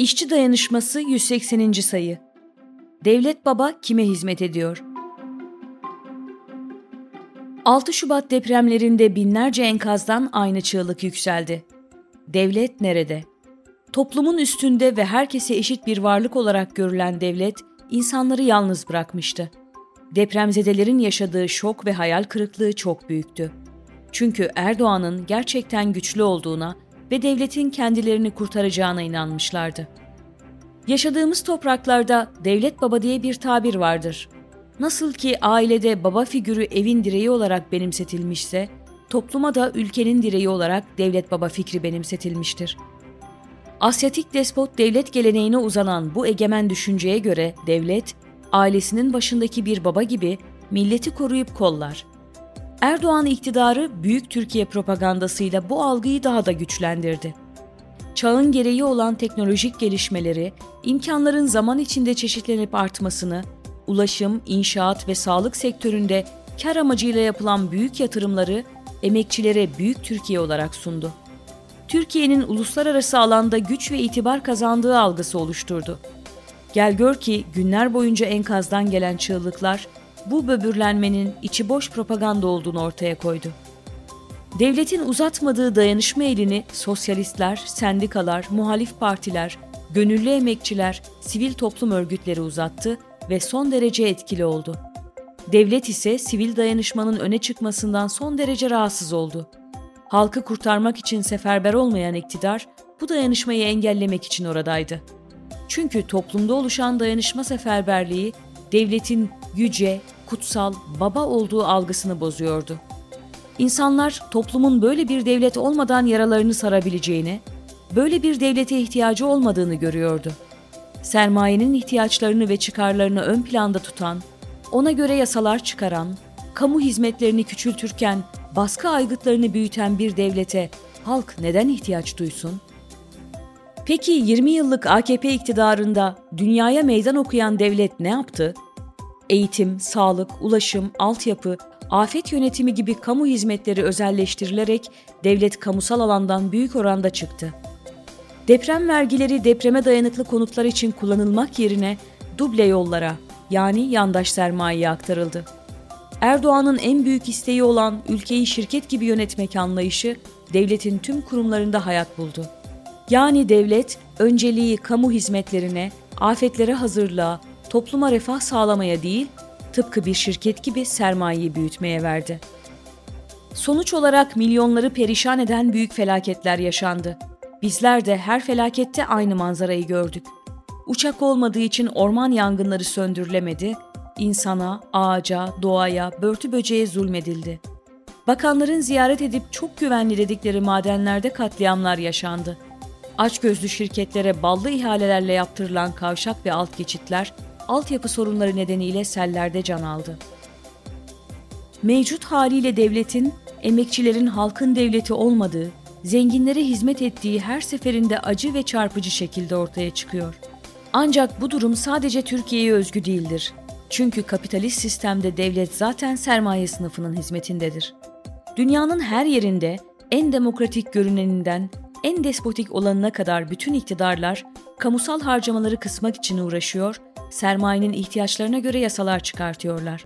İşçi Dayanışması 180. sayı. Devlet Baba kime hizmet ediyor? 6 Şubat depremlerinde binlerce enkazdan aynı çığlık yükseldi. Devlet nerede? Toplumun üstünde ve herkese eşit bir varlık olarak görülen devlet, insanları yalnız bırakmıştı. Depremzedelerin yaşadığı şok ve hayal kırıklığı çok büyüktü. Çünkü Erdoğan'ın gerçekten güçlü olduğuna ve devletin kendilerini kurtaracağına inanmışlardı. Yaşadığımız topraklarda devlet baba diye bir tabir vardır. Nasıl ki ailede baba figürü evin direği olarak benimsetilmişse, topluma da ülkenin direği olarak devlet baba fikri benimsetilmiştir. Asyatik despot devlet geleneğine uzanan bu egemen düşünceye göre devlet, ailesinin başındaki bir baba gibi milleti koruyup kollar. Erdoğan iktidarı büyük Türkiye propagandasıyla bu algıyı daha da güçlendirdi. Çağın gereği olan teknolojik gelişmeleri, imkanların zaman içinde çeşitlenip artmasını, ulaşım, inşaat ve sağlık sektöründe kar amacıyla yapılan büyük yatırımları emekçilere büyük Türkiye olarak sundu. Türkiye'nin uluslararası alanda güç ve itibar kazandığı algısı oluşturdu. Gel gör ki günler boyunca enkazdan gelen çığlıklar bu böbürlenmenin içi boş propaganda olduğunu ortaya koydu. Devletin uzatmadığı dayanışma elini sosyalistler, sendikalar, muhalif partiler, gönüllü emekçiler, sivil toplum örgütleri uzattı ve son derece etkili oldu. Devlet ise sivil dayanışmanın öne çıkmasından son derece rahatsız oldu. Halkı kurtarmak için seferber olmayan iktidar bu dayanışmayı engellemek için oradaydı. Çünkü toplumda oluşan dayanışma seferberliği devletin yüce, kutsal, baba olduğu algısını bozuyordu. İnsanlar toplumun böyle bir devlet olmadan yaralarını sarabileceğini, böyle bir devlete ihtiyacı olmadığını görüyordu. Sermayenin ihtiyaçlarını ve çıkarlarını ön planda tutan, ona göre yasalar çıkaran, kamu hizmetlerini küçültürken baskı aygıtlarını büyüten bir devlete halk neden ihtiyaç duysun? Peki 20 yıllık AKP iktidarında dünyaya meydan okuyan devlet ne yaptı? Eğitim, sağlık, ulaşım, altyapı, afet yönetimi gibi kamu hizmetleri özelleştirilerek devlet kamusal alandan büyük oranda çıktı. Deprem vergileri depreme dayanıklı konutlar için kullanılmak yerine duble yollara yani yandaş sermayeye aktarıldı. Erdoğan'ın en büyük isteği olan ülkeyi şirket gibi yönetmek anlayışı devletin tüm kurumlarında hayat buldu. Yani devlet önceliği kamu hizmetlerine, afetlere hazırlığa, topluma refah sağlamaya değil, tıpkı bir şirket gibi sermayeyi büyütmeye verdi. Sonuç olarak milyonları perişan eden büyük felaketler yaşandı. Bizler de her felakette aynı manzarayı gördük. Uçak olmadığı için orman yangınları söndürülemedi, insana, ağaca, doğaya, börtü böceğe zulmedildi. Bakanların ziyaret edip çok güvenli dedikleri madenlerde katliamlar yaşandı. Açgözlü şirketlere ballı ihalelerle yaptırılan kavşak ve alt geçitler altyapı sorunları nedeniyle sellerde can aldı. Mevcut haliyle devletin, emekçilerin halkın devleti olmadığı, zenginlere hizmet ettiği her seferinde acı ve çarpıcı şekilde ortaya çıkıyor. Ancak bu durum sadece Türkiye'ye özgü değildir. Çünkü kapitalist sistemde devlet zaten sermaye sınıfının hizmetindedir. Dünyanın her yerinde en demokratik görüneninden en despotik olanına kadar bütün iktidarlar kamusal harcamaları kısmak için uğraşıyor, sermayenin ihtiyaçlarına göre yasalar çıkartıyorlar.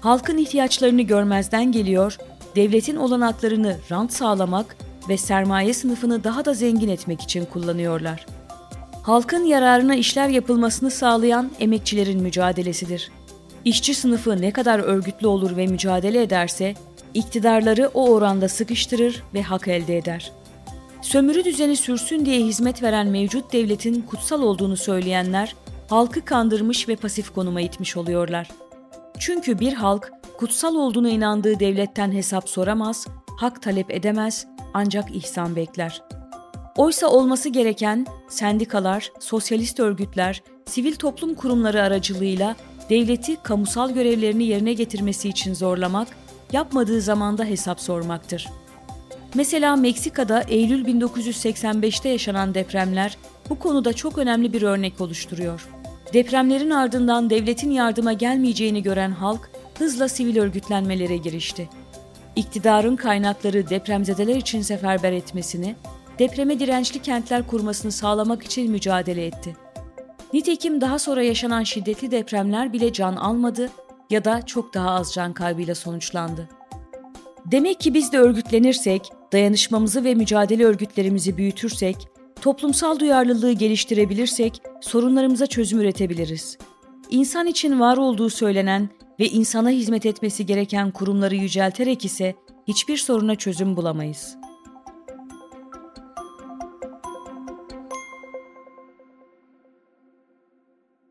Halkın ihtiyaçlarını görmezden geliyor, devletin olanaklarını rant sağlamak ve sermaye sınıfını daha da zengin etmek için kullanıyorlar. Halkın yararına işler yapılmasını sağlayan emekçilerin mücadelesidir. İşçi sınıfı ne kadar örgütlü olur ve mücadele ederse, iktidarları o oranda sıkıştırır ve hak elde eder.'' Sömürü düzeni sürsün diye hizmet veren mevcut devletin kutsal olduğunu söyleyenler, halkı kandırmış ve pasif konuma itmiş oluyorlar. Çünkü bir halk kutsal olduğuna inandığı devletten hesap soramaz, hak talep edemez ancak ihsan bekler. Oysa olması gereken sendikalar, sosyalist örgütler, sivil toplum kurumları aracılığıyla devleti kamusal görevlerini yerine getirmesi için zorlamak, yapmadığı zamanda hesap sormaktır.'' Mesela Meksika'da Eylül 1985'te yaşanan depremler bu konuda çok önemli bir örnek oluşturuyor. Depremlerin ardından devletin yardıma gelmeyeceğini gören halk hızla sivil örgütlenmelere girişti. İktidarın kaynakları depremzedeler için seferber etmesini, depreme dirençli kentler kurmasını sağlamak için mücadele etti. Nitekim daha sonra yaşanan şiddetli depremler bile can almadı ya da çok daha az can kaybıyla sonuçlandı. Demek ki biz de örgütlenirsek, dayanışmamızı ve mücadele örgütlerimizi büyütürsek, toplumsal duyarlılığı geliştirebilirsek sorunlarımıza çözüm üretebiliriz. İnsan için var olduğu söylenen ve insana hizmet etmesi gereken kurumları yücelterek ise hiçbir soruna çözüm bulamayız.''